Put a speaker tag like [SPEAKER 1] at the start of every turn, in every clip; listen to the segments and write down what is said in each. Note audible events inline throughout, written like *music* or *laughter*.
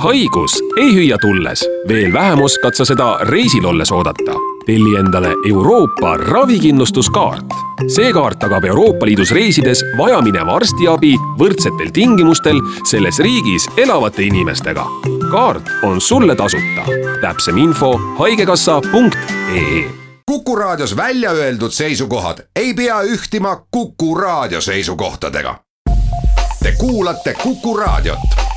[SPEAKER 1] haigus ei hüüa tulles, veel vähem oskad sa seda reisil olles oodata. telli endale Euroopa ravikindlustuskaart. see kaart tagab Euroopa Liidus reisides vajamineva arstiabi võrdsetel tingimustel selles riigis elavate inimestega. kaart on sulle tasuta. täpsem info haigekassa.ee
[SPEAKER 2] Kuku Raadios välja öeldud seisukohad ei pea ühtima Kuku Raadio seisukohtadega. Te kuulate Kuku Raadiot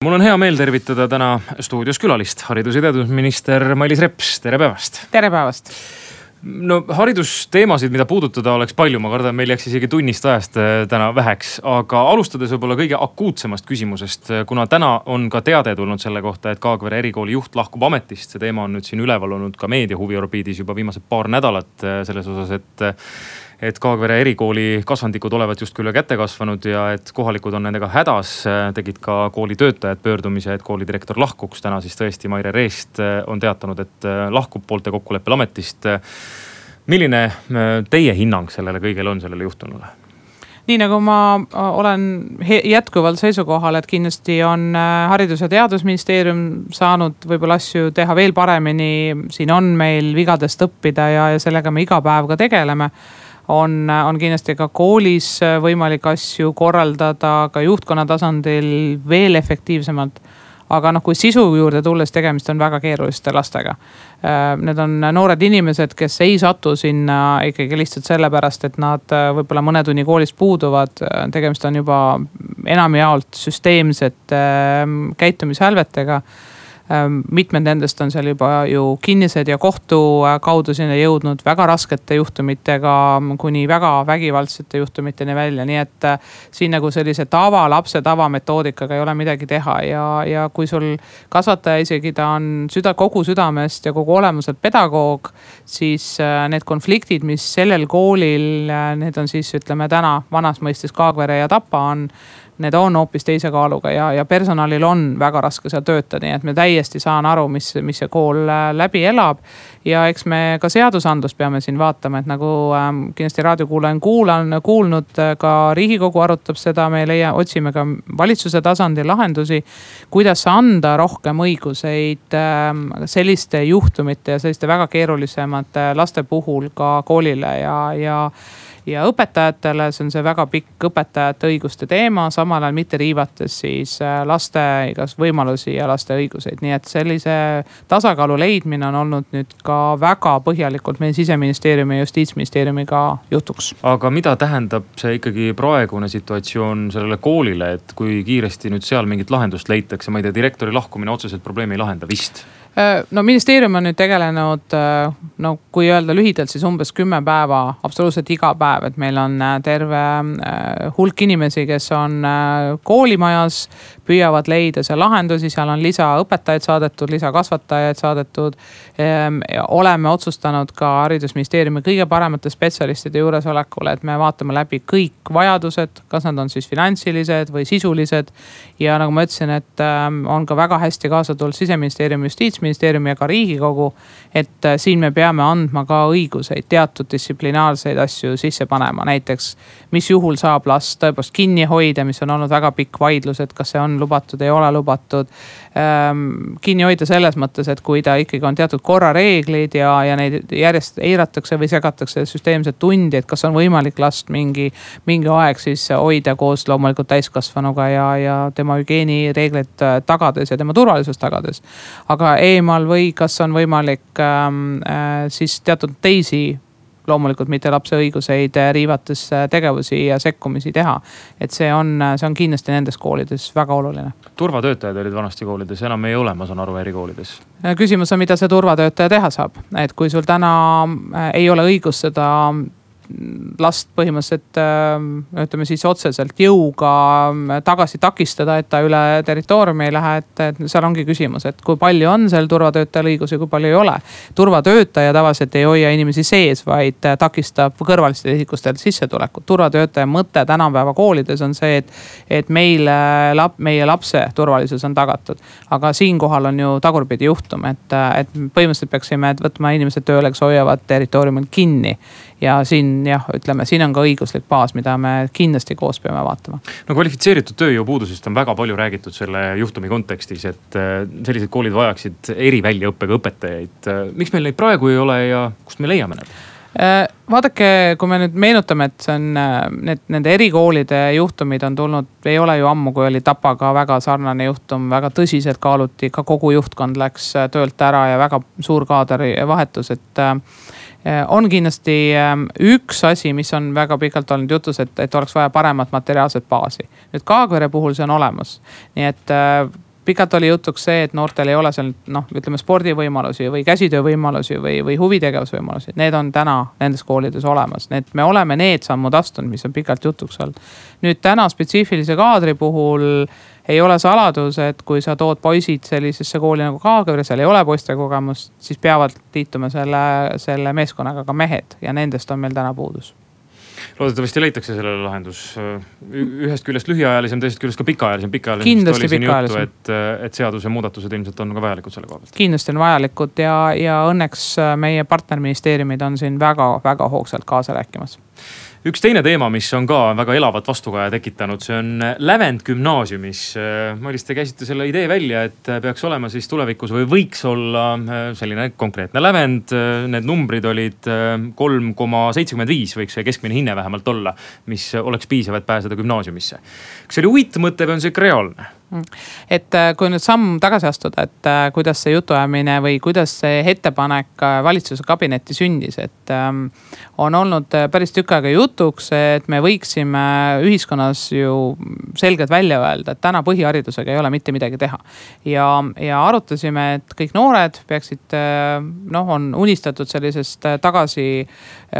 [SPEAKER 3] mul on hea meel tervitada täna stuudios külalist, haridus- ja teadusminister Mailis Reps, tere päevast.
[SPEAKER 4] tere päevast!
[SPEAKER 3] No haridusteemasid, mida puudutada oleks palju, ma kardan, meil jääks isegi tunnist ajast äh, täna väheks, aga alustades võib-olla kõige akuutsemast küsimusest, äh, kuna täna on ka teade tulnud selle kohta, et Kaagvere erikooli juht lahkub ametist, see teema on nüüd siin üleval olnud ka meedia huviorbiidis juba viimased paar nädalat äh, selles osas, et et Kaagvere erikooli kasvandikud olevat justkui üle käte kasvanud ja et kohalikud on nendega hädas. tegid ka kooli töötajad pöördumise, et koolidirektor lahkuks. täna siis tõesti Maire Reest on teatanud, et lahkub poolte kokkuleppel ametist. milline teie hinnang sellele kõigele on, sellele juhtunule?
[SPEAKER 4] nii nagu ma olen jätkuvalt seisukohal, et kindlasti on Haridus- ja Teadusministeerium saanud võib-olla asju teha veel paremini. siin on meil vigadest õppida ja, ja sellega me iga päev ka tegeleme on, on kindlasti ka koolis võimalik asju korraldada ka juhtkonna tasandil veel efektiivsemalt aga noh, kui sisu juurde tulles, tegemist on väga keeruliste lastega. Äh, need on noored inimesed, kes ei satu sinna ikkagi lihtsalt sellepärast, et nad äh, võib-olla mõne tunni koolist puuduvad. Äh, tegemist on juba enamjaolt süsteemsete käitumishälvetega Ehm, mitmed nendest on seal juba ju kinnised ja kohtu äh, kaudu sinna jõudnud väga raskete juhtumitega kuni väga vägivaldsete juhtumiteni välja, nii et äh, siin nagu sellise tava, lapse tavametoodikaga ei ole midagi teha ja, ja kui sul kasvataja isegi ta on süda, kogu südamest ja kogu olemuselt pedagoog, siis äh, need konfliktid, mis sellel koolil, need on siis ütleme täna vanas mõistes Kaagvere ja Tapa on need on hoopis teise kaaluga ja, ja personalil on väga raske seal töötada, nii et me täiesti saan aru, mis, mis see kool äh, läbi elab. ja eks me ka seadusandlust peame siin vaatama, et nagu ähm, kindlasti raadiokuulaja on kuulan, kuulnud, äh, ka riigikogu arutab seda, me leia, otsime ka valitsuse tasandil lahendusi. kuidas anda rohkem õiguseid äh, selliste juhtumite ja selliste väga keerulisemate laste puhul ka koolile ja, ja ja õpetajatele, see on see väga pikk õpetajate õiguste teema, samal ajal mitte riivates siis äh, laste igas võimalusi ja laste õiguseid, nii et sellise tasakaalu leidmine on olnud nüüd ka väga põhjalikult meie siseministeeriumi ja justiitsministeeriumiga jutuks.
[SPEAKER 3] aga mida tähendab see ikkagi praegune situatsioon sellele koolile, et kui kiiresti nüüd seal mingit lahendust leitakse, ma ei tea, direktori lahkumine otseselt probleemi ei lahenda vist
[SPEAKER 4] no ministeerium on nüüd tegelenud, äh, no kui öelda lühidalt, siis umbes kümme päeva, absoluutselt iga päev, et meil on äh, terve hulk inimesi, kes on koolimajas. püüavad leida seal lahendusi, seal on lisaõpetajaid saadetud, lisakasvatajaid saadetud. Ehm, oleme otsustanud ka haridusministeeriumi kõige paremate spetsialistide juuresolekul, et me vaatame läbi kõik vajadused, kas nad on siis finantsilised või sisulised. ja nagu ma ütlesin, et ähm, on ka väga hästi kaasa tulnud siseministeerium, justiits justiitsministeerium ja ka riigikogu. Et äh, siin me peame andma ka õiguseid teatud distsiplinaarseid asju sisse panema, näiteks mis juhul saab last tõepoolest kinni hoida, mis on olnud väga pikk vaidlus, et kas see on lubatud, ei ole lubatud ähm,. kinni hoida selles mõttes, et kui ta ikkagi on teatud korrareeglid ja, ja neid järjest eiratakse või segatakse süsteemselt tundi, et kas on võimalik last mingi, mingi aeg siis hoida koos loomulikult täiskasvanuga ja, ja tema hügieenireegleid tagades ja tema turvalisust tagades. aga eemal või kas on võimalik siis teatud teisi loomulikult mitte lapse õiguseid äh, riivates äh, tegevusi ja sekkumisi teha. et see on, äh, see on kindlasti nendes koolides väga oluline.
[SPEAKER 3] turvatöötajad olid vanasti koolides, enam ei ole, ma saan aru, erikoolides.
[SPEAKER 4] küsimus on, mida see turvatöötaja teha saab, et kui sul täna ei ole õigust seda last põhimõtteliselt ähm, ütleme siis otseselt jõuga ähm, tagasi takistada, et ta üle territooriumi ei lähe, et, et seal ongi küsimus, et kui palju on seal turvatöötajal õigusi, kui palju ei ole. turvatöötaja tavaliselt ei hoia inimesi sees, vaid takistab kõrvalistelt isikustelt sissetulekut. turvatöötaja mõte tänapäeva koolides on see, et, et meile lap,, meie lapse turvalisus on tagatud. aga siinkohal on ju tagurpidi juhtum, et, et põhimõtteliselt peaksime võtma inimesed tööle, kes hoiavad territooriumil kinni ja siin jah, ütleme, siin on ka õiguslik baas, mida me kindlasti koos peame vaatama.
[SPEAKER 3] no kvalifitseeritud tööjõupuudusest on väga palju räägitud selle juhtumi kontekstis, et äh, sellised koolid vajaksid eriväljaõppega õpetajaid. miks meil neid praegu ei ole ja kust me leiame need?
[SPEAKER 4] Äh, vaadake, kui me nüüd meenutame, et see on äh, need, nende erikoolide juhtumid on tulnud, ei ole ju ammu, kui oli Tapaga väga sarnane juhtum, väga tõsiselt kaaluti, ka kogu juhtkond läks äh, töölt ära ja väga suur kaadrivahetus, et on kindlasti üks asi, mis on väga pikalt olnud jutus, et, et oleks vaja paremat materiaalset baasi. nüüd Kaagvere puhul see on olemas, nii et pikalt oli jutuks see, et noortel ei ole seal noh, ütleme spordivõimalusi või käsitöövõimalusi või, või huvitegevusvõimalusi. Need on täna nendes koolides olemas, need, me oleme need sammud astunud, mis on pikalt jutuks olnud. nüüd täna spetsiifilise kaadri puhul ei ole saladus, et kui sa tood poisid sellisesse kooli nagu Kaagvere, seal ei ole poiste kogemust, siis peavad liituma selle, selle meeskonnaga ka mehed ja nendest on meil täna puudus
[SPEAKER 3] loodetavasti leitakse sellele lahendus. ühest küljest lühiajalisem, teisest küljest ka pikaajalisem,
[SPEAKER 4] kindlasti pikaajalisem.
[SPEAKER 3] et, et seadusemuudatused ilmselt on ka vajalikud selle koha pealt.
[SPEAKER 4] kindlasti on vajalikud ja, ja õnneks meie partnerministeeriumid on siin väga-väga hoogsalt kaasa rääkimas
[SPEAKER 3] üks teine teema, mis on ka väga elavat vastukaja tekitanud, see on lävend gümnaasiumis. Mailis, te käisite selle idee välja, et peaks olema siis tulevikus või võiks olla äh, selline konkreetne lävend. Need numbrid olid äh, kolm koma seitsekümmend viis võiks see keskmine hinne vähemalt olla, mis oleks piisav, et pääseda gümnaasiumisse. kas see oli uitmõte või on see ikka reaalne?
[SPEAKER 4] Et äh, kui nüüd samm tagasi astuda, et äh, kuidas see jutuajamine või kuidas see ettepanek äh, valitsuse kabinetti sündis, et ähm, on olnud päris tükk aega jutuks, et me võiksime ühiskonnas ju selgelt välja öelda, et täna põhiharidusega ei ole mitte midagi teha. ja, ja arutasime, et kõik noored peaksid noh, on unistatud sellisest tagasi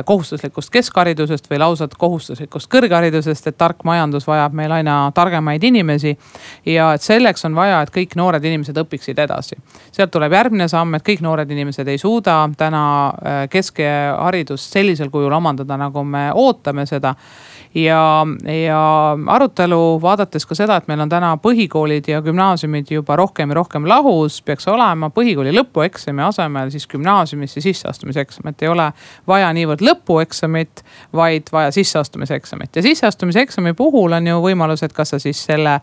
[SPEAKER 4] kohustuslikust keskharidusest või lausa kohustuslikust kõrgharidusest, et tark majandus vajab meil aina targemaid inimesi ja ja et selleks on vaja, et kõik noored inimesed õpiksid edasi. sealt tuleb järgmine samm, et kõik noored inimesed ei suuda täna äh, keskharidust sellisel kujul omandada, nagu me ootame seda ja, ja arutelu vaadates ka seda, et meil on täna põhikoolid ja gümnaasiumid juba rohkem ja rohkem lahus, peaks olema põhikooli lõpueksami asemel siis gümnaasiumisse sisseastumiseksam, et ei ole vaja niivõrd lõpueksamit, vaid vaja sisseastumiseksamit ja sisseastumiseksami puhul on ju võimalus, et kas sa siis selle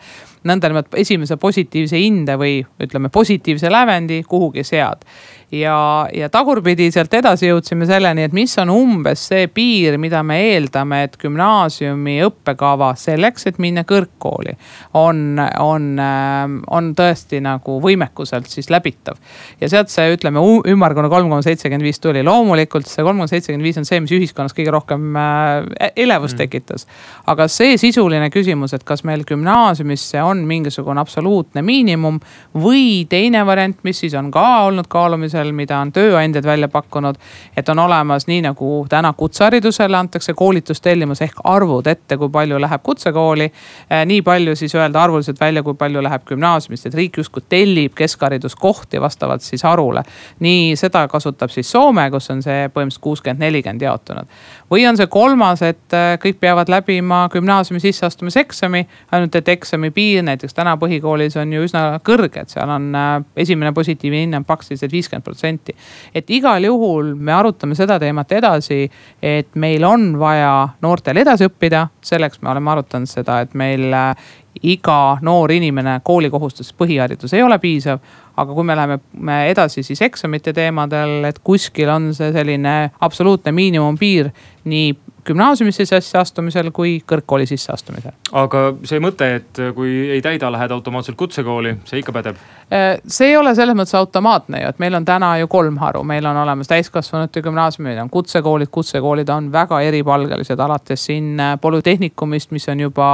[SPEAKER 4] nõndanimetatud esimese positiivse hinde või ütleme, positiivse lävendi kuhugi sead ja, ja tagurpidi sealt edasi jõudsime selleni, et mis on umbes see piir, mida me eeldame, et gümnaasiumi õppekava selleks, et minna kõrgkooli on, on, ähm, on tõesti nagu võimekuselt siis läbitav. ja sealt see ütleme ümmargune kolm koma seitsekümmend viis tuli, loomulikult see kolm koma seitsekümmend viis on see, mis ühiskonnas kõige rohkem äh, elevust mm. tekitas. aga see sisuline küsimus, et kas meil gümnaasiumisse on mingisugune absoluutne miinimum või teine variant, mis siis on ka olnud kaalumisel haridusel, mida on tööandjad välja pakkunud. et on olemas nii nagu täna kutseharidusele antakse koolitustellimus ehk arvud ette, kui palju läheb kutsekooli. Eh, nii palju siis öelda arvuliselt välja, kui palju läheb gümnaasiumist, et riik justkui tellib keskhariduskohti vastavalt siis harule. nii seda kasutab siis Soome, kus on see põhimõtteliselt kuuskümmend, nelikümmend jaotunud. või on see kolmas, et eh, kõik peavad läbima gümnaasiumi sisseastumiseksami, ainult et eksami piir näiteks täna põhikoolis on ju üsna kõrge, et seal on eh, esimene positiivne hinne on praktiliselt viiskümmend protsenti. et igal juhul me arutame seda teemat edasi, et meil on vaja noortel edasi õppida, selleks me oleme arutanud seda, et meil äh, iga noor inimene koolikohustus, põhiharidus ei ole piisav aga kui me läheme me edasi siis eksamite teemadel, et kuskil on see selline absoluutne miinimumpiir nii gümnaasiumisse sisseastumisel kui kõrgkooli sisseastumisel.
[SPEAKER 3] aga see mõte, et kui ei täida, lähed automaatselt kutsekooli, see ikka pädeb?
[SPEAKER 4] Äh, see ei ole selles mõttes automaatne ju, et meil on täna ju kolm haru, meil on olemas täiskasvanute gümnaasium, meil on kutsekoolid, kutsekoolid on väga eripalgelised, alates siin äh, polütehnikumist, mis on juba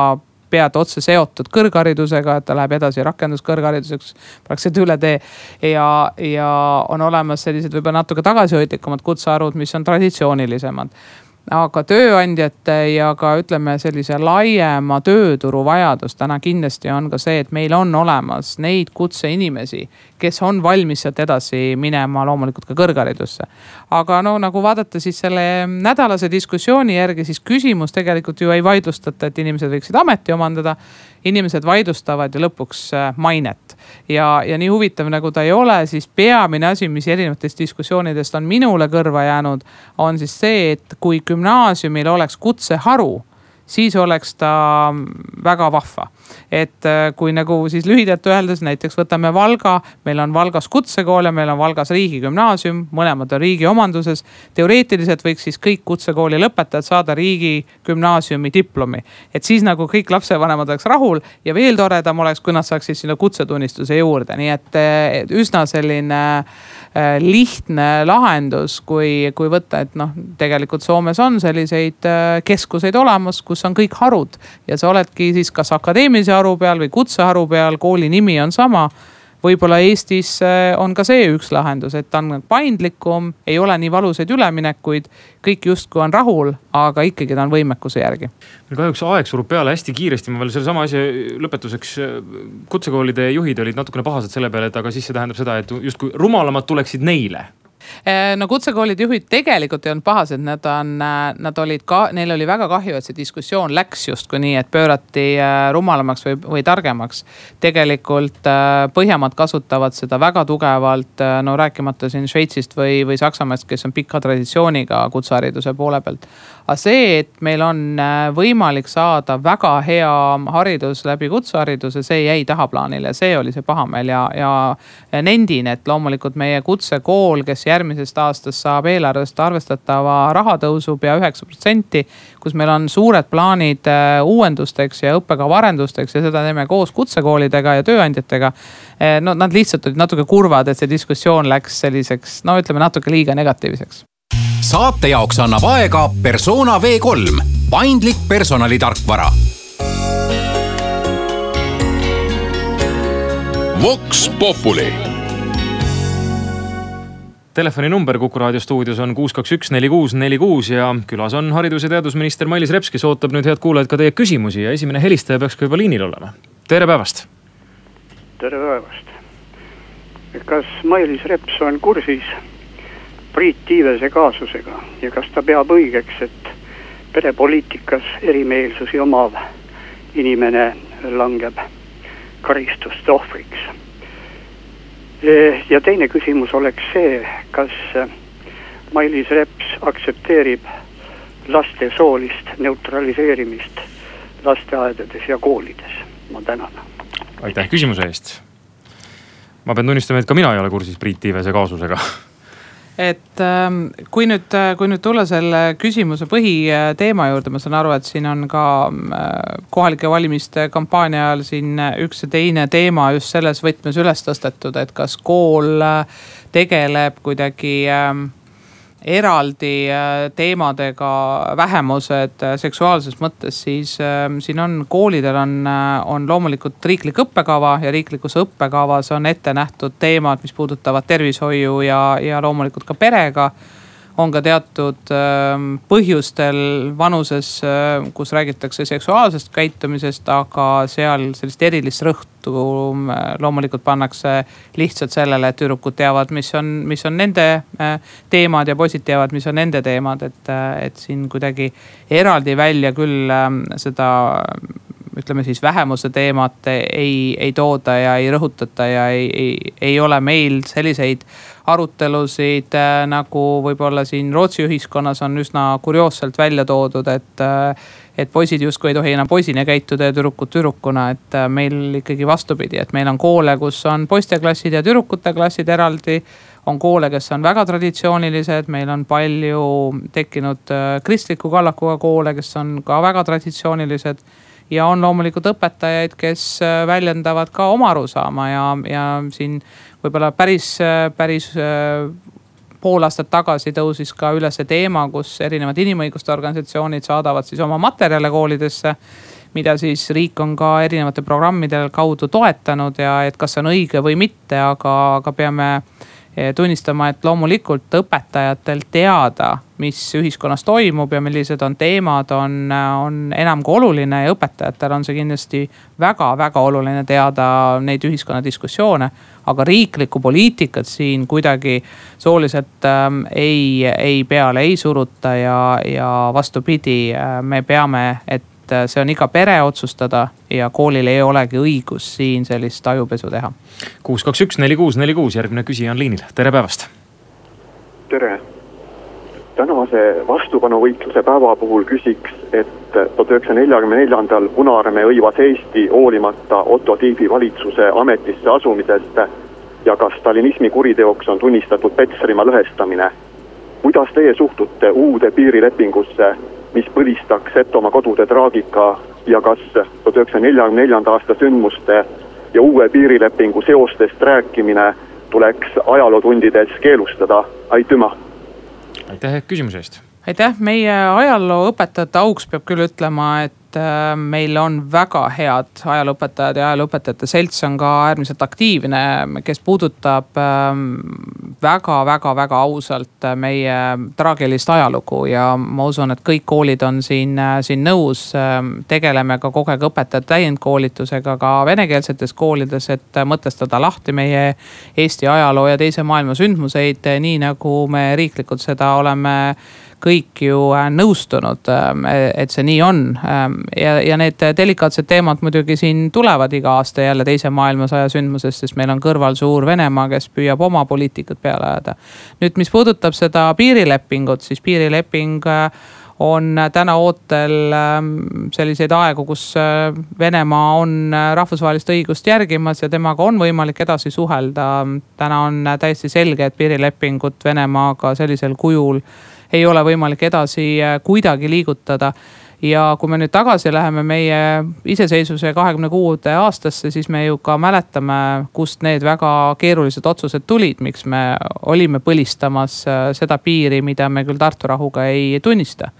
[SPEAKER 4] pead otse seotud kõrgharidusega, et ta läheb edasi rakenduskõrghariduseks praktiliselt üle tee. ja, ja on olemas sellised võib-olla natuke tagasihoidlikumad kutseharud, mis on traditsioonilisemad aga tööandjate ja ka ütleme, sellise laiema tööturu vajadus täna kindlasti on ka see, et meil on olemas neid kutseinimesi, kes on valmis sealt edasi minema loomulikult ka kõrgharidusse. aga no nagu vaadata siis selle nädalase diskussiooni järgi, siis küsimus tegelikult ju ei vaidlustata, et inimesed võiksid ameti omandada. Inimesed vaidlustavad ju lõpuks äh, mainet. Ja, ja nii huvitav nagu ta ei ole, siis peamine asi, mis erinevatest diskussioonidest on minule kõrva jäänud, on siis see, et kui gümnaasiumil oleks kutseharu siis oleks ta väga vahva. et äh, kui nagu siis lühidalt öeldes näiteks võtame Valga, meil on Valgas kutsekool ja meil on Valgas riigigümnaasium, mõlemad on riigi omanduses. teoreetiliselt võiks siis kõik kutsekooli lõpetajad saada riigigümnaasiumi diplomi. et siis nagu kõik lapsevanemad oleks rahul ja veel toredam oleks, kui nad saaksid sinna kutsetunnistuse juurde, nii et üsna selline äh, lihtne lahendus, kui, kui võtta, et noh, tegelikult Soomes on selliseid äh, keskuseid olemas, kus on kõik harud. Ja sa oledki siis kas akadeemilise haru peal või kutseharu peal, kooli nimi on sama võib-olla Eestis äh, on ka see üks lahendus, et ta on paindlikum, ei ole nii valusaid üleminekuid. kõik justkui on rahul, aga ikkagi ta on võimekuse järgi.
[SPEAKER 3] meil kahjuks aeg surub peale hästi kiiresti, ma veel sellesama asja lõpetuseks. Äh, kutsekoolide juhid olid natukene pahased selle peale, et aga siis see tähendab seda, et justkui rumalamad tuleksid neile
[SPEAKER 4] no kutsekoolide juhid tegelikult ei olnud pahased, nad on, eh, nad olid ka, neil oli väga kahju, et see diskussioon läks justkui nii, et pöörati eh, rumalamaks või, või targemaks. tegelikult Põhjamaad kasutavad seda väga tugevalt, no rääkimata siin Šveitsist või, või Saksamaast, kes on pika traditsiooniga kutsehariduse poole pealt aga see, et meil on äh, võimalik saada väga hea haridus läbi kutsehariduse, see jäi tahaplaanile, see oli see pahameel ja, ja nendin, et loomulikult meie kutsekool, kes järgmisest aastast saab eelarvest arvestatava rahatõusu pea üheksa protsenti kus meil on suured plaanid äh, uuendusteks ja õppekava arendusteks ja seda teeme koos kutsekoolidega ja tööandjatega. Äh, no nad lihtsalt olid natuke kurvad, et see diskussioon läks selliseks, no ütleme natuke liiga negatiivseks
[SPEAKER 5] saate jaoks annab aega persona V3, paindlik personalitarkvara.
[SPEAKER 1] Vox Populi
[SPEAKER 3] telefoninumber Kuku raadio stuudios on kuus, kaks, üks, neli, kuus, neli, kuus ja külas on haridus- ja teadusminister Mailis Reps, kes ootab nüüd, head kuulajad, ka teie küsimusi ja esimene helistaja peaks ka juba liinil olema. tere päevast.
[SPEAKER 6] tere päevast. kas Mailis Reps on kursis Priit Tiivese kaasusega ja kas ta peab õigeks, et perepoliitikas erimeelsusi omav inimene langeb karistuste ohvriks. ja teine küsimus oleks see, kas Mailis Reps aktsepteerib laste soolist neutraliseerimist lasteaedades ja koolides, ma tänan.
[SPEAKER 3] aitäh küsimuse eest. ma pean tunnistama, et ka mina ei ole kursis Priit Tiivese kaasusega *laughs*
[SPEAKER 4] et ähm, kui nüüd, äh, kui nüüd tulla selle küsimuse põhiteema juurde, ma saan aru, et siin on ka äh, kohalike valimiste kampaania ajal siin üks ja teine teema just selles võtmes üles tõstetud, et kas kool äh, tegeleb kuidagi ähm, eraldi äh, teemadega vähemused äh, seksuaalses mõttes, siis ähm, siin on koolidel on, äh, on loomulikult riiklik õppekava ja riiklikus õppekavas on ette nähtud teemad, mis puudutavad tervishoiu ja, ja loomulikult ka perega on ka teatud ähm, põhjustel vanuses, äh, kus räägitakse seksuaalsest käitumisest, aga seal sellist erilist rõhtu äh, loomulikult pannakse lihtsalt sellele, et tüdrukud teavad, mis on, mis on nende äh, teemad ja poisid teavad, mis on nende teemad, et, et siin kuidagi eraldi välja küll ähm, seda ütleme siis vähemuse teemat ei, ei tooda ja ei rõhutata ja ei, ei, ei ole meil selliseid arutelusid äh, nagu võib-olla siin Rootsi ühiskonnas on üsna kurioosselt välja toodud, et äh, et poisid justkui ei tohi enam poisina käituda ja tüdrukud tüdrukuna, et äh, meil ikkagi vastupidi, et meil on koole, kus on poisteklassid ja tüdrukute klassid eraldi. on koole, kes on väga traditsioonilised, meil on palju tekkinud kristliku kallakuga koole, kes on ka väga traditsioonilised ja on loomulikult õpetajaid, kes väljendavad ka oma arusaama ja, ja siin võib-olla päris, äh, päris äh, pool aastat tagasi tõusis ka üles teema, kus erinevad inimõiguste organisatsioonid saadavad siis oma materjale koolidesse mida siis riik on ka erinevate programmide kaudu toetanud ja et kas see on õige või mitte, aga, aga peame tunnistama, et loomulikult õpetajatel teada, mis ühiskonnas toimub ja millised on teemad, on, on enam kui oluline ja õpetajatel on see kindlasti väga-väga oluline teada neid ühiskonna diskussioone. aga riiklikku poliitikat siin kuidagi sooliselt ähm, ei, ei peale ei suruta ja, ja vastupidi äh,, me peame, et et see on iga pere otsustada ja koolil ei olegi õigust siin sellist ajupesu teha.
[SPEAKER 3] kuus, kaks, üks, neli, kuus, neli, kuus, järgmine küsija on liinil, tere päevast.
[SPEAKER 7] tere tänase vastupanuvõitluse päeva puhul küsiks, et tuhat üheksasaja neljakümne neljandal Punaarmee hõivas Eesti hoolimata Otto Tiefi valitsuse ametisse asumisest ja ka stalinismi kuriteoks on tunnistatud Petserimaa lõhestamine. kuidas teie suhtute uude piirilepingusse, mis põlistaks Setomaa kodude traagika ja kas tuhat üheksasaja neljakümne neljanda aasta sündmuste ja uue piirilepingu seostest rääkimine tuleks ajalootundides keelustada, aitüma!
[SPEAKER 3] Aitäh küsimuse eest.
[SPEAKER 4] aitäh, meie ajalooõpetajate auks peab küll ütlema, et et äh, meil on väga head ajalooõpetajad ja ajalooõpetajate selts on ka äärmiselt aktiivne, kes puudutab väga-väga-väga ähm, ausalt meie traagilist ajalugu ja ma usun, et kõik koolid on siin, äh, siin nõus. Ähm, tegeleme ka kogu aeg õpetajate täiendkoolitusega ka venekeelsetes koolides, et mõtestada lahti meie Eesti ajaloo ja teise maailma sündmuseid, nii nagu me riiklikult seda oleme kõik ju äh, nõustunud, ähm, et see nii on. Ähm, ja, ja need delikaatsed teemad muidugi siin tulevad iga aasta jälle teise maailmasõja sündmusest, sest meil on kõrval suur Venemaa, kes püüab oma poliitikat peale ajada. nüüd, mis puudutab seda piirilepingut, siis piirileping äh, on täna ootel ähm, selliseid aegu, kus äh, Venemaa on rahvusvahelist õigust järgimas ja temaga on võimalik edasi suhelda. täna on täiesti selge, et piirilepingut Venemaaga sellisel kujul ei ole võimalik edasi äh, kuidagi liigutada. Ja kui me nüüd tagasi läheme meie iseseisvuse kahekümne kuude aastasse, siis me ju ka mäletame, kust need väga keerulised otsused tulid, miks me olime põlistamas äh, seda piiri, mida me küll Tartu rahuga ei tunnista.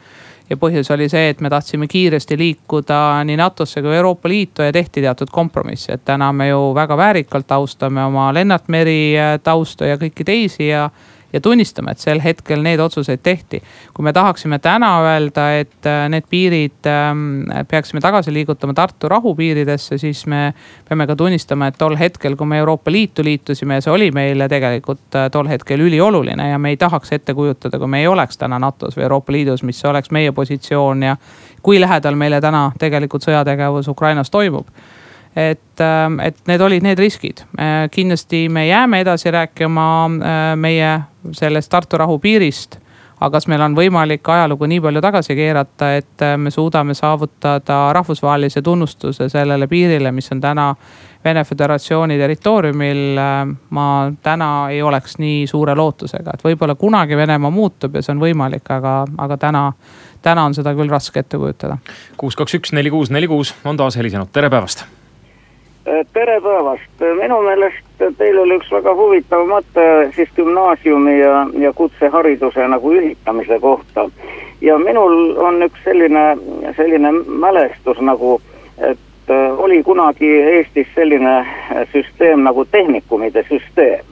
[SPEAKER 4] Ja põhjus oli see, et me tahtsime kiiresti liikuda nii NATO-sse kui Euroopa Liitu ja tehti teatud kompromisse, et täna me ju väga väärikalt austame oma Lennart Meri äh, tausta ja kõiki teisi ja ja tunnistame, et sel hetkel need otsuseid tehti. kui me tahaksime täna öelda, et äh, need piirid ähm, peaksime tagasi liigutama Tartu rahupiiridesse, siis me peame ka tunnistama, et tol hetkel, kui me Euroopa Liitu liitusime ja see oli meile tegelikult äh, tol hetkel ülioluline ja me ei tahaks ette kujutada, kui me ei oleks täna NATO-s või Euroopa Liidus, mis oleks meie positsioon ja kui lähedal meile täna tegelikult sõjategevus Ukrainas toimub et, ähm, et need olid need riskid. Äh, kindlasti me jääme edasi rääkima meie sellest Tartu rahu piirist. aga kas meil on võimalik ajalugu nii palju tagasi keerata, et äh, me suudame saavutada rahvusvahelise tunnustuse sellele piirile, mis on täna Vene Föderatsiooni territooriumil. Äh, ma täna ei oleks nii suure lootusega, et võib-olla kunagi Venemaa muutub ja see on võimalik, aga, aga täna, täna on seda küll raske ette kujutada.
[SPEAKER 3] kuus, kaks, üks, neli, kuus, neli, kuus on taas helisenud, tere päevast
[SPEAKER 8] tere päevast, minu meelest teil oli üks väga huvitav mõte siis gümnaasiumi ja, ja kutsehariduse nagu ühitamise kohta. ja minul on üks selline, selline mälestus nagu, et oli kunagi Eestis selline süsteem nagu tehnikumide süsteem.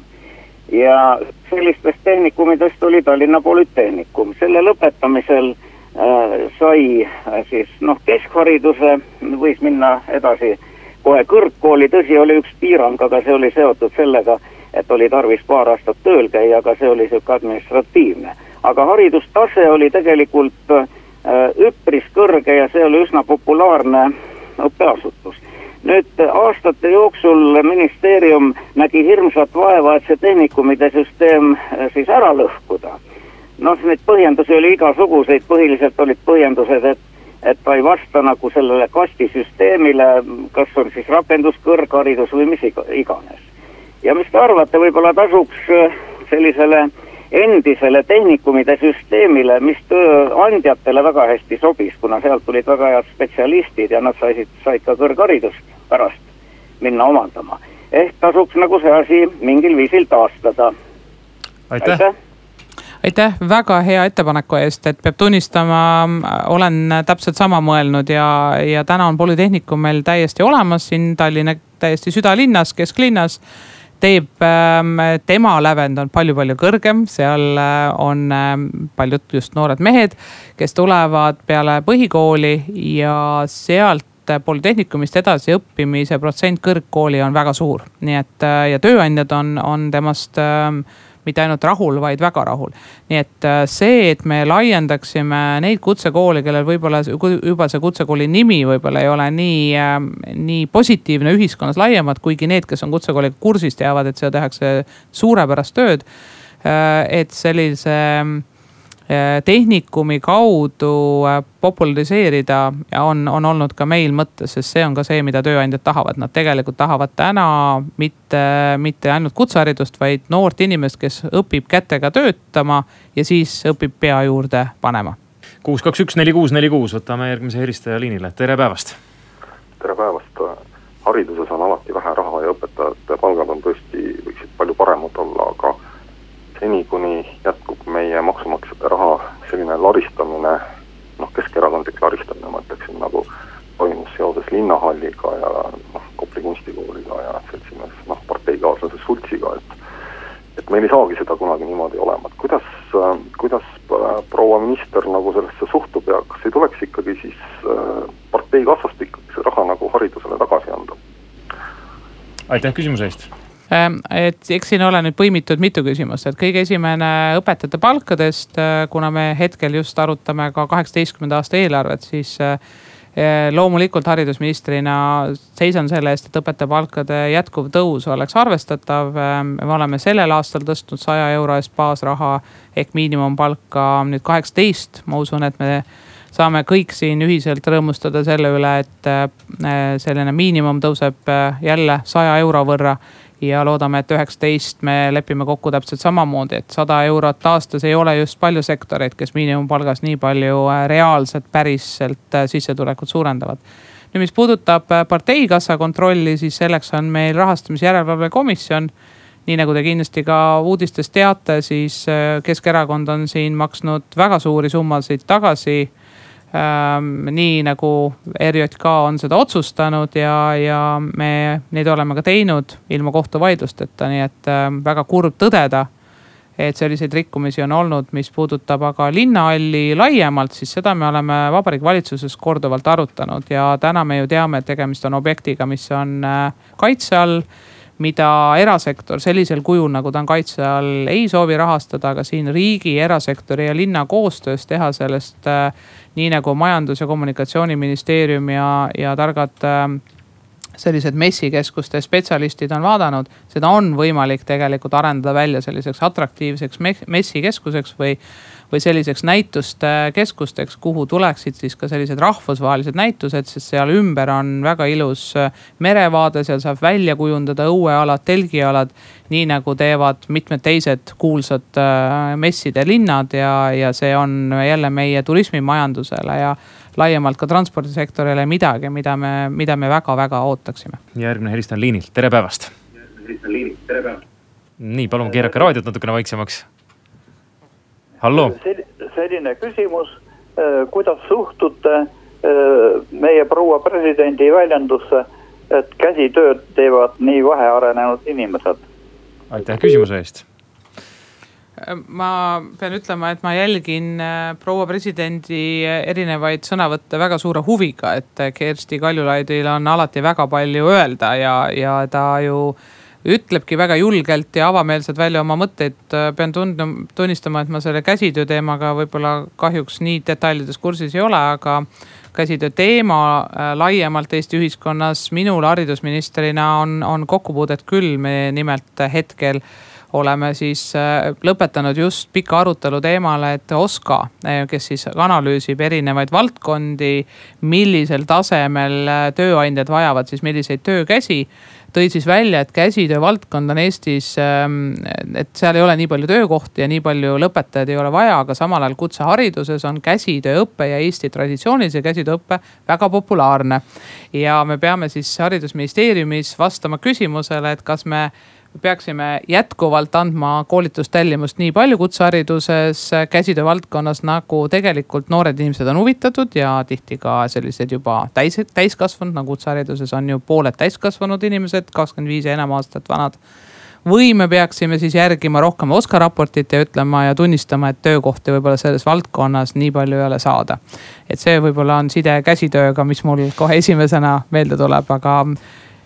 [SPEAKER 8] ja sellistest tehnikumidest oli Tallinna Polütehnikum, selle lõpetamisel äh, sai siis noh, keskhariduse, võis minna edasi kohe kõrgkooli, tõsi, oli üks piirang, aga see oli seotud sellega, et oli tarvis paar aastat tööl käia, aga see oli sihuke administratiivne. aga haridustase oli tegelikult äh, üpris kõrge ja see oli üsna populaarne õppeasutus. nüüd aastate jooksul ministeerium nägi hirmsat vaeva, et see tehnikumide süsteem äh, siis ära lõhkuda. noh, neid põhjendusi oli igasuguseid, põhiliselt olid põhjendused, et et ta ei vasta nagu sellele kastisüsteemile, kas on siis rakenduskõrgharidus või mis iganes. ja mis te arvate, võib-olla tasuks äh, sellisele endisele tehnikumide süsteemile, mis tööandjatele väga hästi sobis, kuna sealt tulid väga head spetsialistid ja nad said, said ka kõrgharidust pärast minna omandama. ehk tasuks nagu see asi mingil viisil taastada.
[SPEAKER 3] aitäh, aitäh.!
[SPEAKER 4] Aitäh väga hea ettepaneku eest, et peab tunnistama, olen täpselt sama mõelnud ja, ja täna on Polütehnikum meil täiesti olemas siin Tallinna täiesti südalinnas, kesklinnas teeb, ähm, tema lävend on palju-palju kõrgem, seal äh, on ähm, paljud just noored mehed, kes tulevad peale põhikooli ja sealt Polütehnikumist edasi õppimise protsent kõrgkooli on väga suur. nii et äh, ja tööandjad on, on temast äh, mitte ainult rahul, vaid väga rahul. nii et äh, see, et me laiendaksime neid kutsekoole, kellel võib-olla juba see kutsekooli nimi võib-olla ei ole nii, nii positiivne ühiskonnas laiemalt, kuigi need, kes on kutsekooliga kursis, teavad, et seal tehakse suurepärast tööd. et sellise Äh, tehnikumi kaudu äh, populariseerida on, on olnud ka meil mõttes, sest see on ka see, mida tööandjad tahavad, nad tegelikult tahavad täna mitte, mitte ainult kutseharidust, vaid noort inimest, kes õpib kätega töötama ja siis õpib pea juurde panema.
[SPEAKER 3] kuus, kaks, üks, neli, kuus, neli, kuus, võtame järgmise helistaja liinile, tere päevast.
[SPEAKER 9] tere päevast, hariduses on alati vähe raha ja õpetajate palgad on tõesti, võiksid palju paremad olla, aga seni, kuni jätkub meie maksumaksjate raha selline laristamine, noh, keskerakondlik laristamine, ma ütleksin, nagu toimus seoses linnahalliga ja noh, Kopli kunstikooliga ja seltsimees, noh, parteikaaslase Sultsiga, et et meil ei saagi seda kunagi niimoodi olema, et kuidas, kuidas proua minister nagu sellesse suhtub ja kas ei tuleks ikkagi siis äh, partei kassast ikkagi see raha nagu haridusele tagasi anda?
[SPEAKER 3] aitäh küsimuse eest
[SPEAKER 4] et eks siin ole nüüd põimitud mitu küsimust, et kõige esimene õpetajate palkadest, äh, kuna me hetkel just arutame ka kaheksateistkümnenda aasta eelarvet, siis äh, äh, loomulikult haridusministrina seisan selle eest, et õpetaja palkade jätkuv tõus oleks arvestatav. Ehm, me oleme sellel aastal tõstnud saja euro eest baasraha ehk miinimumpalka nüüd kaheksateist, ma usun, et me saame kõik siin ühiselt rõõmustada selle üle, et selline miinimum tõuseb jälle saja euro võrra ja loodame, et üheksateist me lepime kokku täpselt samamoodi, et sada eurot aastas ei ole just palju sektoreid, kes miinimumpalgas nii palju äh, reaalselt, päriselt äh, sissetulekut suurendavad. nüüd, mis puudutab äh, parteikassa kontrolli, siis selleks on meil rahastamise järelevalve komisjon nii nagu te kindlasti ka uudistest teate, siis Keskerakond on siin maksnud väga suuri summasid tagasi nii nagu ERJK on seda otsustanud ja, ja me neid oleme ka teinud ilma kohtuvaidlusteta, nii et ähm, väga kurb tõdeda, et selliseid rikkumisi on olnud, mis puudutab aga linnahalli laiemalt, siis seda me oleme Vabariigi Valitsuses korduvalt arutanud ja täna me ju teame, et tegemist on objektiga, mis on äh, kaitse all mida erasektor sellisel kujul, nagu ta on kaitse all, ei soovi rahastada, aga siin riigi, erasektori ja linna koostöös teha sellest äh, nii nagu Majandus- ja Kommunikatsiooniministeerium ja, ja targad äh, sellised messikeskuste spetsialistid on vaadanud, seda on võimalik tegelikult arendada välja selliseks atraktiivseks messikeskuseks või või selliseks näituste keskusteks, kuhu tuleksid siis ka sellised rahvusvahelised näitused, sest seal ümber on väga ilus äh, merevaade, seal saab välja kujundada õuealad, telgialad. nii nagu teevad mitmed teised kuulsad äh, messide linnad ja, ja see on jälle meie turismimajandusele ja laiemalt ka transpordisektorile midagi, mida me, mida me väga-väga ootaksime.
[SPEAKER 3] järgmine helistaja on liinil, tere päevast. nii, palun keerake raadiot natukene vaiksemaks hallo.
[SPEAKER 10] selline küsimus, äh, kuidas suhtute äh, meie proua presidendi väljendusse, et käsitööd teevad nii vähearenenud inimesed?
[SPEAKER 3] aitäh küsimuse eest
[SPEAKER 4] ma pean ütlema, et ma jälgin äh, proua presidendi erinevaid sõnavõtte väga suure huviga, et Kersti Kaljulaidil on alati väga palju öelda ja, ja ta ju äh, ütlebki väga julgelt ja avameelselt välja oma mõtteid. pean tundma, tunnistama, et ma selle käsitöö teemaga võib-olla kahjuks nii detailides kursis ei ole, aga käsitöö teema äh, laiemalt Eesti ühiskonnas minul haridusministrina on, on kokkupuudet küll, me nimelt hetkel oleme siis äh, lõpetanud just pika arutelu teemale, et OSKA, äh, kes siis analüüsib erinevaid valdkondi, millisel tasemel tööandjad vajavad siis milliseid töökäsi tõid siis välja, et käsitöö valdkond on Eestis, ähm, et seal ei ole nii palju töökohti ja nii palju lõpetajaid ei ole vaja, aga samal ajal kutsehariduses on käsitööõpe ja Eesti traditsioonilise käsitööõpe väga populaarne. ja me peame siis haridusministeeriumis vastama küsimusele, et kas me peaksime jätkuvalt andma koolitustellimust nii palju kutsehariduses, käsitöö valdkonnas, nagu tegelikult noored inimesed on huvitatud ja tihti ka sellised juba täis, täiskasvanud, nagu kutsehariduses on ju pooled täiskasvanud inimesed, kakskümmend viis ja enam aastat vanad või me peaksime siis järgima rohkem OSKA raportit ja ütlema ja tunnistama, et töökohti võib-olla selles valdkonnas nii palju ei ole saada. et see võib-olla on side käsitööga, mis mul kohe esimesena meelde tuleb, aga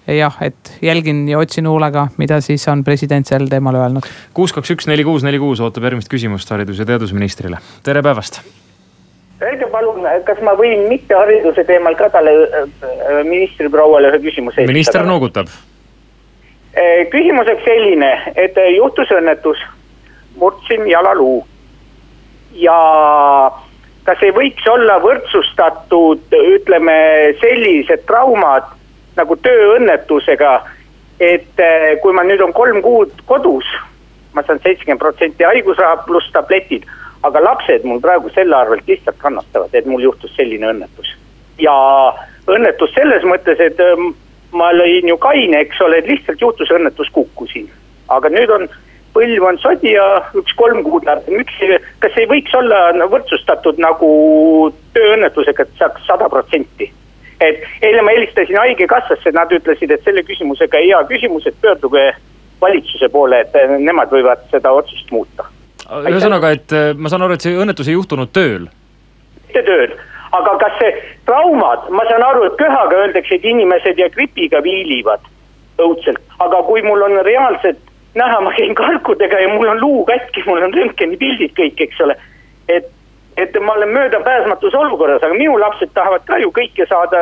[SPEAKER 4] jah, et jälgin ja otsin huulega, mida siis on president sel teemal öelnud.
[SPEAKER 3] kuus, kaks, üks, neli, kuus, neli, kuus ootab järgmist küsimust haridus- ja teadusministrile. tere päevast.
[SPEAKER 11] Öelge palun, kas ma võin mitte hariduse teemal ka talle äh, ministri prouale ühe küsimuse esitada?
[SPEAKER 3] minister noogutab.
[SPEAKER 11] Äh, küsimuseks selline, et juhtus õnnetus, murdsin jalaluu ja kas ei võiks olla võrdsustatud, ütleme sellised traumad nagu tööõnnetusega, et eh, kui ma nüüd on kolm kuud kodus, ma saan seitsekümmend protsenti haigusraha pluss tabletid, aga lapsed mul praegu selle arvelt lihtsalt kannatavad, et mul juhtus selline õnnetus. ja õnnetus selles mõttes, et eh, ma lõin ju kaine, eks ole, et lihtsalt juhtus õnnetus, kukkusin. aga nüüd on, põlv on sodi ja üks kolm kuud läheb, miks, kas ei võiks olla võrdsustatud nagu tööõnnetusega, et saaks sada protsenti et eile ma helistasin Haigekassasse, nad ütlesid, et selle küsimusega hea küsimus, et pöörduge valitsuse poole, et nemad võivad seda otsust muuta.
[SPEAKER 3] ühesõnaga, et äh, ma saan aru, et see õnnetus ei juhtunud tööl?
[SPEAKER 11] mitte tööl, aga kas see traumad, ma saan aru, et köhaga öeldakse, et inimesed ja gripiga viilivad õudselt, aga kui mul on reaalselt näha, ma käin kalkudega ja mul on luu katki, mul on röntgenipildid kõik, eks ole. et et ma olen möödapääsmatus olukorras, aga minu lapsed tahavad ka ju kõike saada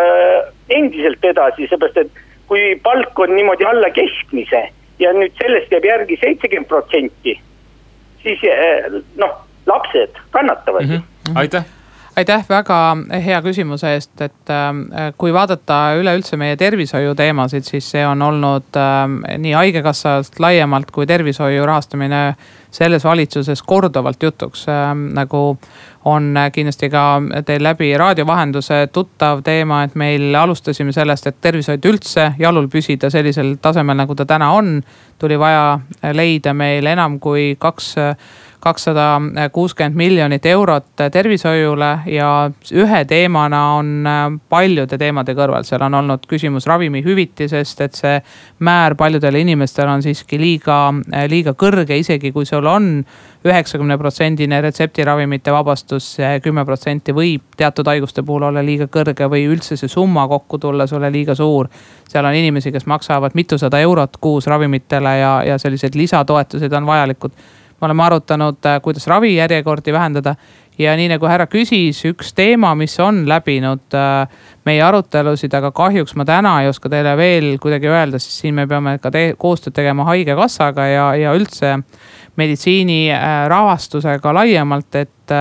[SPEAKER 11] endiselt edasi, seepärast et kui palk on niimoodi alla keskmise ja nüüd sellest jääb järgi seitsekümmend protsenti, siis eh, noh, lapsed kannatavad mm.
[SPEAKER 3] -hmm. aitäh
[SPEAKER 4] aitäh väga hea küsimuse eest, et äh, kui vaadata üleüldse meie tervishoiu teemasid, siis see on olnud äh, nii haigekassast laiemalt kui tervishoiu rahastamine selles valitsuses korduvalt jutuks äh,. nagu on kindlasti ka teil läbi raadio vahenduse tuttav teema, et meil alustasime sellest, et tervishoid üldse jalul püsida sellisel tasemel, nagu ta täna on. tuli vaja leida meil enam kui kaks kakssada kuuskümmend miljonit eurot tervishoiule ja ühe teemana on äh, paljude teemade kõrval, seal on olnud küsimus ravimihüvitisest, et see määr paljudele inimestele on siiski liiga, äh, liiga kõrge, isegi kui sul on üheksakümne protsendine retseptiravimite vabastus, kümme protsenti võib teatud haiguste puhul olla liiga kõrge või üldse see summa kokku tulla sulle liiga suur. seal on inimesi, kes maksavad mitusada eurot kuus ravimitele ja, ja sellised lisatoetused on vajalikud me oleme arutanud, äh, kuidas ravijärjekordi vähendada. ja nii nagu härra küsis, üks teema, mis on läbinud äh, meie arutelusid, aga kahjuks ma täna ei oska teile veel kuidagi öelda, sest siin me peame ka te koostööd tegema haigekassaga ja, ja üldse meditsiini äh, rahastusega laiemalt, et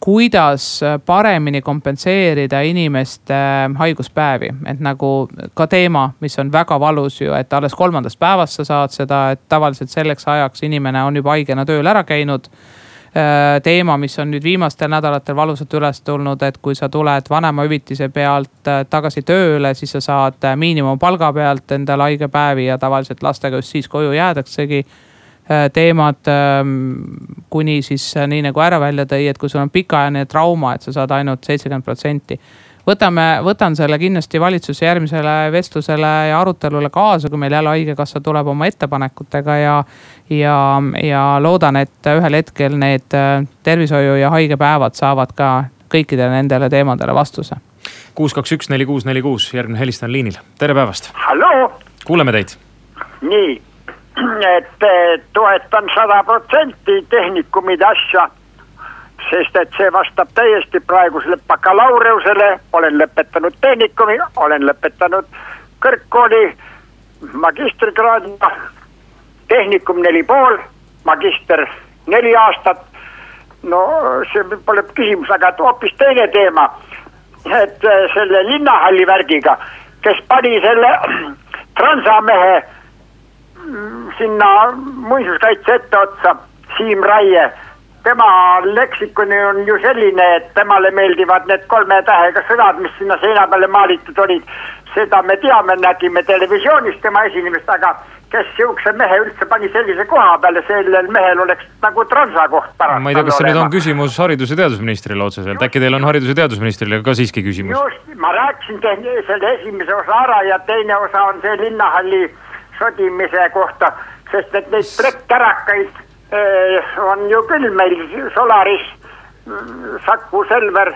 [SPEAKER 4] kuidas paremini kompenseerida inimeste ähm, haiguspäevi, et nagu ka teema, mis on väga valus ju, et alles kolmandast päevast sa saad seda, et tavaliselt selleks ajaks inimene on juba haigena tööl ära käinud. Äh, teema, mis on nüüd viimastel nädalatel valusalt üles tulnud, et kui sa tuled vanemahüvitise pealt äh, tagasi tööle, siis sa saad äh, miinimumpalga pealt endale haigepäevi ja tavaliselt lastega just siis koju jäädaksegi. Äh, teemad ähm, kuni siis äh, nii nagu ära välja tõi, et kui sul on pikaajaline trauma, et sa saad ainult seitsekümmend protsenti. võtame, võtan selle kindlasti valitsuse järgmisele vestlusele ja arutelule kaasa, kui meil jälle haigekassa tuleb oma ettepanekutega ja. ja, ja loodan, et ühel hetkel need äh, tervishoiu ja haigepäevad saavad ka kõikidele nendele teemadele vastuse.
[SPEAKER 3] kuus, kaks, üks, neli, kuus, neli, kuus, järgmine helistaja on liinil, tere päevast. kuuleme teid.
[SPEAKER 12] nii et toetan sada protsenti tehnikumide asja, sest et see vastab täiesti praegusele bakalaureusele, olen lõpetanud tehnikumi, olen lõpetanud kõrgkooli magistrikraadiga, tehnikum neli pool, magister neli aastat. no see pole küsimus, aga hoopis teine teema, et selle linnahalli värgiga, kes pani selle *clears throat* transamehe sinna muinsuskaitse etteotsa, Siim Raie. tema leksikoni on ju selline, et temale meeldivad need kolme tähega sõnad, mis sinna seina peale maalitud olid. seda me teame, nägime televisioonis tema esinemist, aga kes sihukese mehe üldse pani sellise koha peale, sellel mehel oleks nagu transakoht pärast.
[SPEAKER 3] ma ei tea, kas see nüüd on küsimus haridus- ja teadusministrile otseselt, äkki teil on haridus- ja teadusministrile ka siiski küsimus?
[SPEAKER 12] just, ma rääkisin selle esimese osa ära ja teine osa on see linnahalli sodimise kohta, sest et neid plekkärakaid eh, on ju küll meil Solaris, mm, Saku, Selver.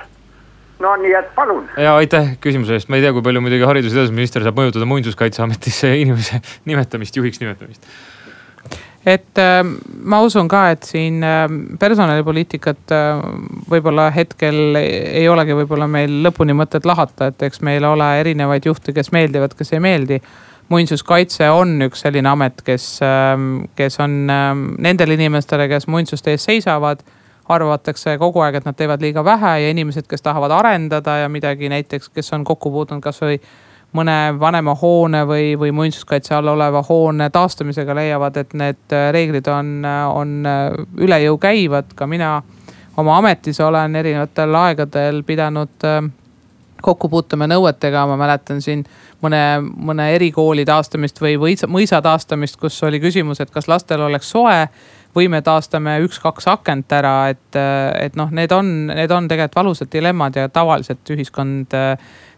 [SPEAKER 12] no nii et palun.
[SPEAKER 3] ja aitäh küsimuse eest, ma ei tea, kui palju muidugi haridus- ja teadusminister saab mõjutada muinsuskaitseametisse *laughs* inimese nimetamist, juhiks nimetamist
[SPEAKER 4] et äh, ma usun ka, et siin äh, personalipoliitikat äh, võib-olla hetkel ei olegi võib-olla meil lõpuni mõtet lahata, et eks meil ole erinevaid juhte, kes meeldivad, kes ei meeldi. Muinsuskaitse on üks selline amet, kes, kes on nendele inimestele, kes muinsuste eest seisavad arvatakse kogu aeg, et nad teevad liiga vähe ja inimesed, kes tahavad arendada ja midagi näiteks, kes on kokku puutunud kasvõi mõne vanema hoone või, või muinsuskaitse all oleva hoone taastamisega leiavad, et need äh, reeglid on, äh, on äh, üle jõu käivad. ka mina oma ametis olen erinevatel aegadel pidanud kokku puutuma nõuetega, ma mäletan siin mõne, mõne erikooli taastamist või mõisa, mõisa taastamist, kus oli küsimus, et kas lastel oleks soe või me taastame üks-kaks akent ära, et, et noh, need on, need on tegelikult valusad dilemmad ja tavaliselt ühiskond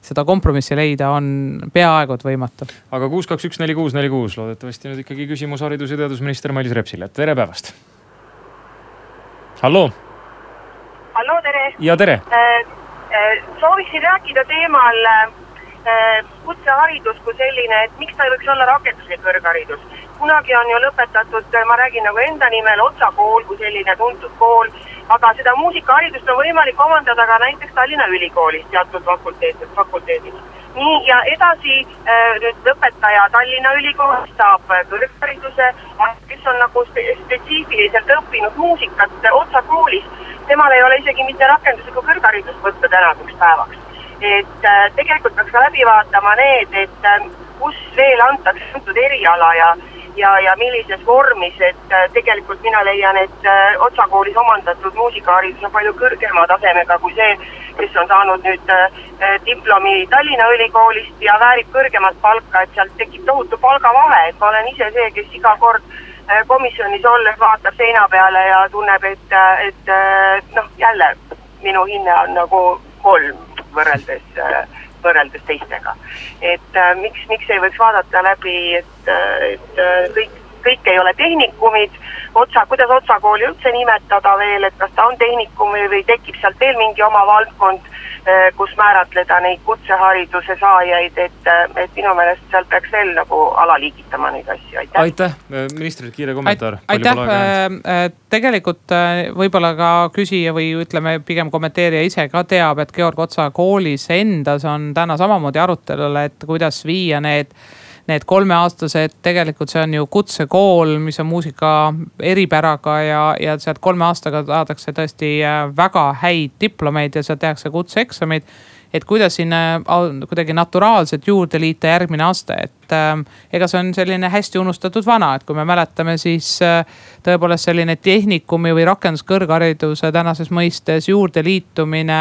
[SPEAKER 4] seda kompromissi leida on peaaegu et võimatu.
[SPEAKER 3] aga kuus, kaks, üks, neli, kuus, neli, kuus, loodetavasti nüüd ikkagi küsimus haridus- ja teadusminister Mailis Repsile, tere päevast. halloo.
[SPEAKER 13] halloo, tere.
[SPEAKER 3] ja tere äh,.
[SPEAKER 13] Äh, sooviksin rääkida teemal äh, kutseharidus kui selline, et miks ta ei võiks olla rakenduslik kõrgharidus. kunagi on ju lõpetatud, ma räägin nagu enda nimel, Otsa kool kui selline tuntud kool aga seda muusikaharidust on võimalik omandada ka näiteks Tallinna Ülikoolis teatud fakulteet, fakulteedis. nii ja edasi äh, nüüd lõpetaja Tallinna Ülikoolis saab kõrghariduse, kes on nagu spetsiifiliselt õppinud muusikat Otsa koolis. temal ei ole isegi mitte rakenduslikku kõrgharidust võtta tänaseks päevaks. Et äh, tegelikult peaks ka läbi vaatama need, et äh, kus veel antakse antud eriala ja ja, ja millises vormis, et äh, tegelikult mina leian, et Otsa koolis omandatud muusikaharidus on palju kõrgema tasemega kui see, kes on saanud nüüd diplomi Tallinna Ülikoolist ja väärib kõrgemat palka, et sealt tekib tohutu palgavahe, et ma olen ise see, kes iga kord komisjonis olles vaatab seina peale ja tunneb, et, et noh, jälle minu hinne on nagu kolm võrreldes võrreldes teistega. et äh, miks, miks ei võiks vaadata läbi, et, äh, et äh, kõik, kõik ei ole tehnikumid, otsa, kuidas Otsa kooli üldse nimetada veel, et kas ta on tehnikum või, tekib sealt veel mingi oma valdkond Eh, kus määratleda neid kutsehariduse saajaid, et, eh, et minu meelest seal peaks veel nagu alaliigitama neid asju, aitäh.
[SPEAKER 3] aitäh, eh, ministrile kiire kommentaar.
[SPEAKER 4] aitäh, tegelikult võib-olla ka küsija või ütleme pigem kommenteerija ise ka teab, et Georg Otsa koolis endas on täna samamoodi arutelul, et kuidas viia need need kolmeaastased, tegelikult see on ju kutsekool, mis on muusika eripäraga ja, ja sealt kolme aastaga saadakse tõesti äh, väga häid diplomeid ja seal tehakse kutseeksamid et kuidas sinna kuidagi naturaalselt juurde liita järgmine aste, et äh, ega see on selline hästi unustatud vana, et kui me mäletame, siis äh, tõepoolest selline tehnikumi või rakenduskõrghariduse tänases mõistes juurdeliitumine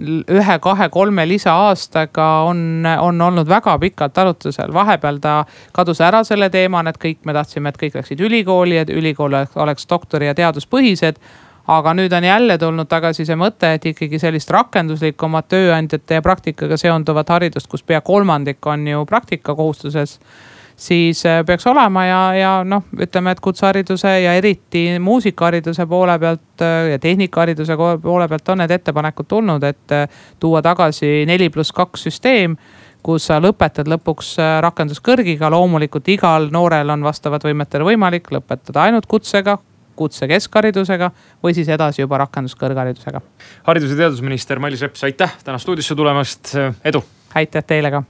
[SPEAKER 4] ühe, kahe, kolme lisaaastaga on, on olnud väga pikalt arutlusel. vahepeal ta kadus ära selle teemana, et kõik, me tahtsime, et kõik läksid ülikooli, et ülikool oleks doktori ja teaduspõhised aga nüüd on jälle tulnud tagasi see mõte, et ikkagi sellist rakenduslikumat tööandjate ja praktikaga seonduvat haridust, kus pea kolmandik on ju praktikakohustuses siis äh, peaks olema ja, ja noh, ütleme, et kutsehariduse ja eriti muusikahariduse poole pealt äh, ja tehnikahariduse poole pealt on need ettepanekud tulnud, et äh, tuua tagasi neli pluss kaks süsteem kus sa lõpetad lõpuks rakenduskõrgiga, loomulikult igal noorel on vastavalt võimetele võimalik lõpetada ainult kutsega, kutse keskharidusega või siis edasi juba rakenduskõrgharidusega.
[SPEAKER 3] haridus- ja teadusminister Mailis Reps, aitäh täna stuudiosse tulemast, edu.
[SPEAKER 4] aitäh teile ka